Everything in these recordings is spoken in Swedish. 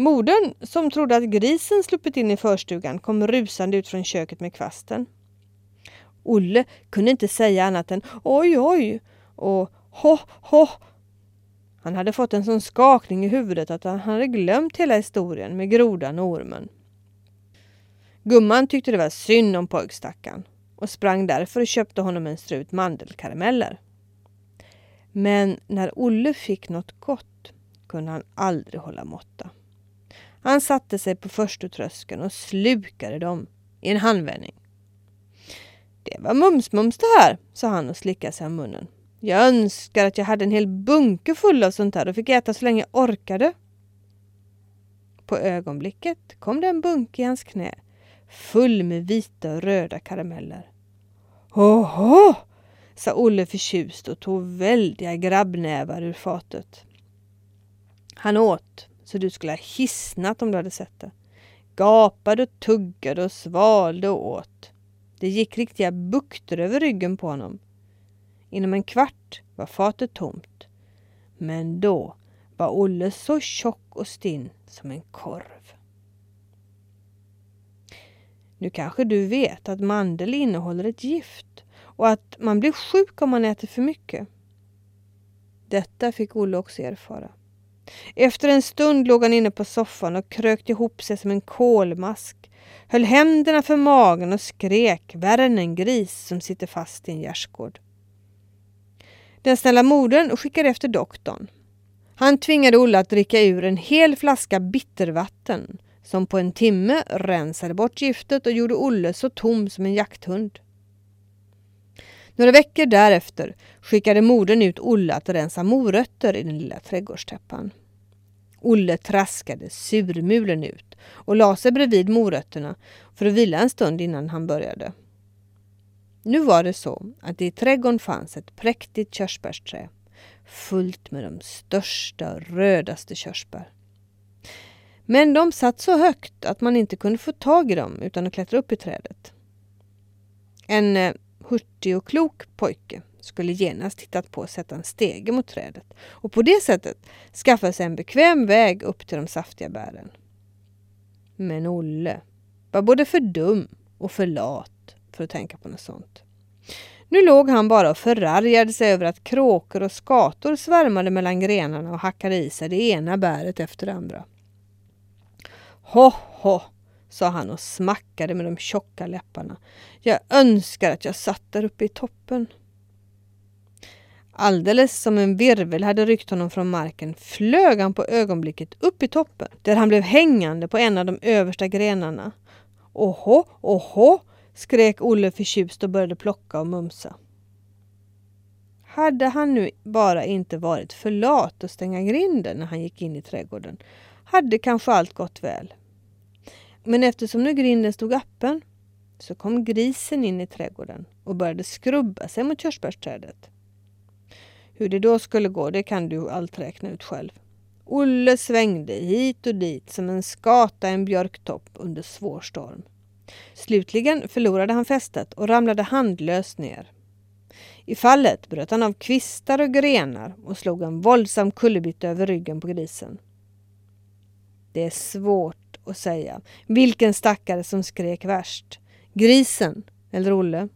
Modern, som trodde att grisen sluppit in i förstugan, kom rusande ut från köket med kvasten. Olle kunde inte säga annat än oj, oj och ho, ho. Han hade fått en sån skakning i huvudet att han hade glömt hela historien med grodan och ormen. Gumman tyckte det var synd om pojkstackaren och sprang därför och köpte honom en strut mandelkarameller. Men när Olle fick något gott kunde han aldrig hålla måtta. Han satte sig på förstutröskeln och slukade dem i en handvändning. Det var mums-mums det här, sa han och slickade sig om munnen. Jag önskar att jag hade en hel bunke full av sånt här och fick äta så länge jag orkade. På ögonblicket kom det en bunke i hans knä, full med vita och röda karameller. Oho! sa Olle förtjust och tog väldiga grabbnävar ur fatet. Han åt så du skulle ha hissnat om du hade sett det. Gapade och tuggade och svalde och åt. Det gick riktiga bukter över ryggen på honom. Inom en kvart var fatet tomt. Men då var Olle så tjock och stinn som en korv. Nu kanske du vet att mandel innehåller ett gift och att man blir sjuk om man äter för mycket. Detta fick Olle också erfara. Efter en stund låg han inne på soffan och krökte ihop sig som en kolmask, höll händerna för magen och skrek värre än en gris som sitter fast i en gärdsgård. Den snälla modern skickade efter doktorn. Han tvingade Olle att dricka ur en hel flaska bittervatten som på en timme rensade bort giftet och gjorde Olle så tom som en jakthund. Några veckor därefter skickade modern ut Olle att rensa morötter i den lilla trädgårdstäppan. Olle traskade surmulen ut och la sig bredvid morötterna för att vila en stund innan han började. Nu var det så att det i trädgården fanns ett präktigt körsbärsträd fullt med de största och rödaste körsbär. Men de satt så högt att man inte kunde få tag i dem utan att klättra upp i trädet. En eh, hurtig och klok pojke skulle genast tittat på att sätta en stege mot trädet och på det sättet skaffa sig en bekväm väg upp till de saftiga bären. Men Olle var både för dum och för lat för att tänka på något sånt. Nu låg han bara och förargade sig över att kråkor och skator svärmade mellan grenarna och hackade i sig det ena bäret efter det andra. Ho, ho, sa han och smackade med de tjocka läpparna. Jag önskar att jag satt där uppe i toppen. Alldeles som en virvel hade ryckt honom från marken flög han på ögonblicket upp i toppen där han blev hängande på en av de översta grenarna. Åhå, åhå, skrek Olle förtjust och började plocka och mumsa. Hade han nu bara inte varit för lat att stänga grinden när han gick in i trädgården hade kanske allt gått väl. Men eftersom nu grinden stod öppen så kom grisen in i trädgården och började skrubba sig mot körsbärsträdet. Hur det då skulle gå, det kan du allt räkna ut själv. Olle svängde hit och dit som en skata i en björktopp under svår storm. Slutligen förlorade han fästet och ramlade handlöst ner. I fallet bröt han av kvistar och grenar och slog en våldsam kullerbytta över ryggen på grisen. Det är svårt att säga vilken stackare som skrek värst. Grisen eller Olle.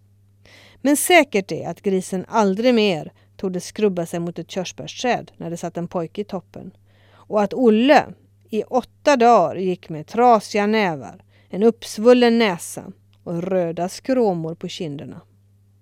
Men säkert är att grisen aldrig mer tog skrubba sig mot ett körsbärsträd när det satt en pojke i toppen. Och att Olle i åtta dagar gick med trasiga nävar, en uppsvullen näsa och röda skråmor på kinderna.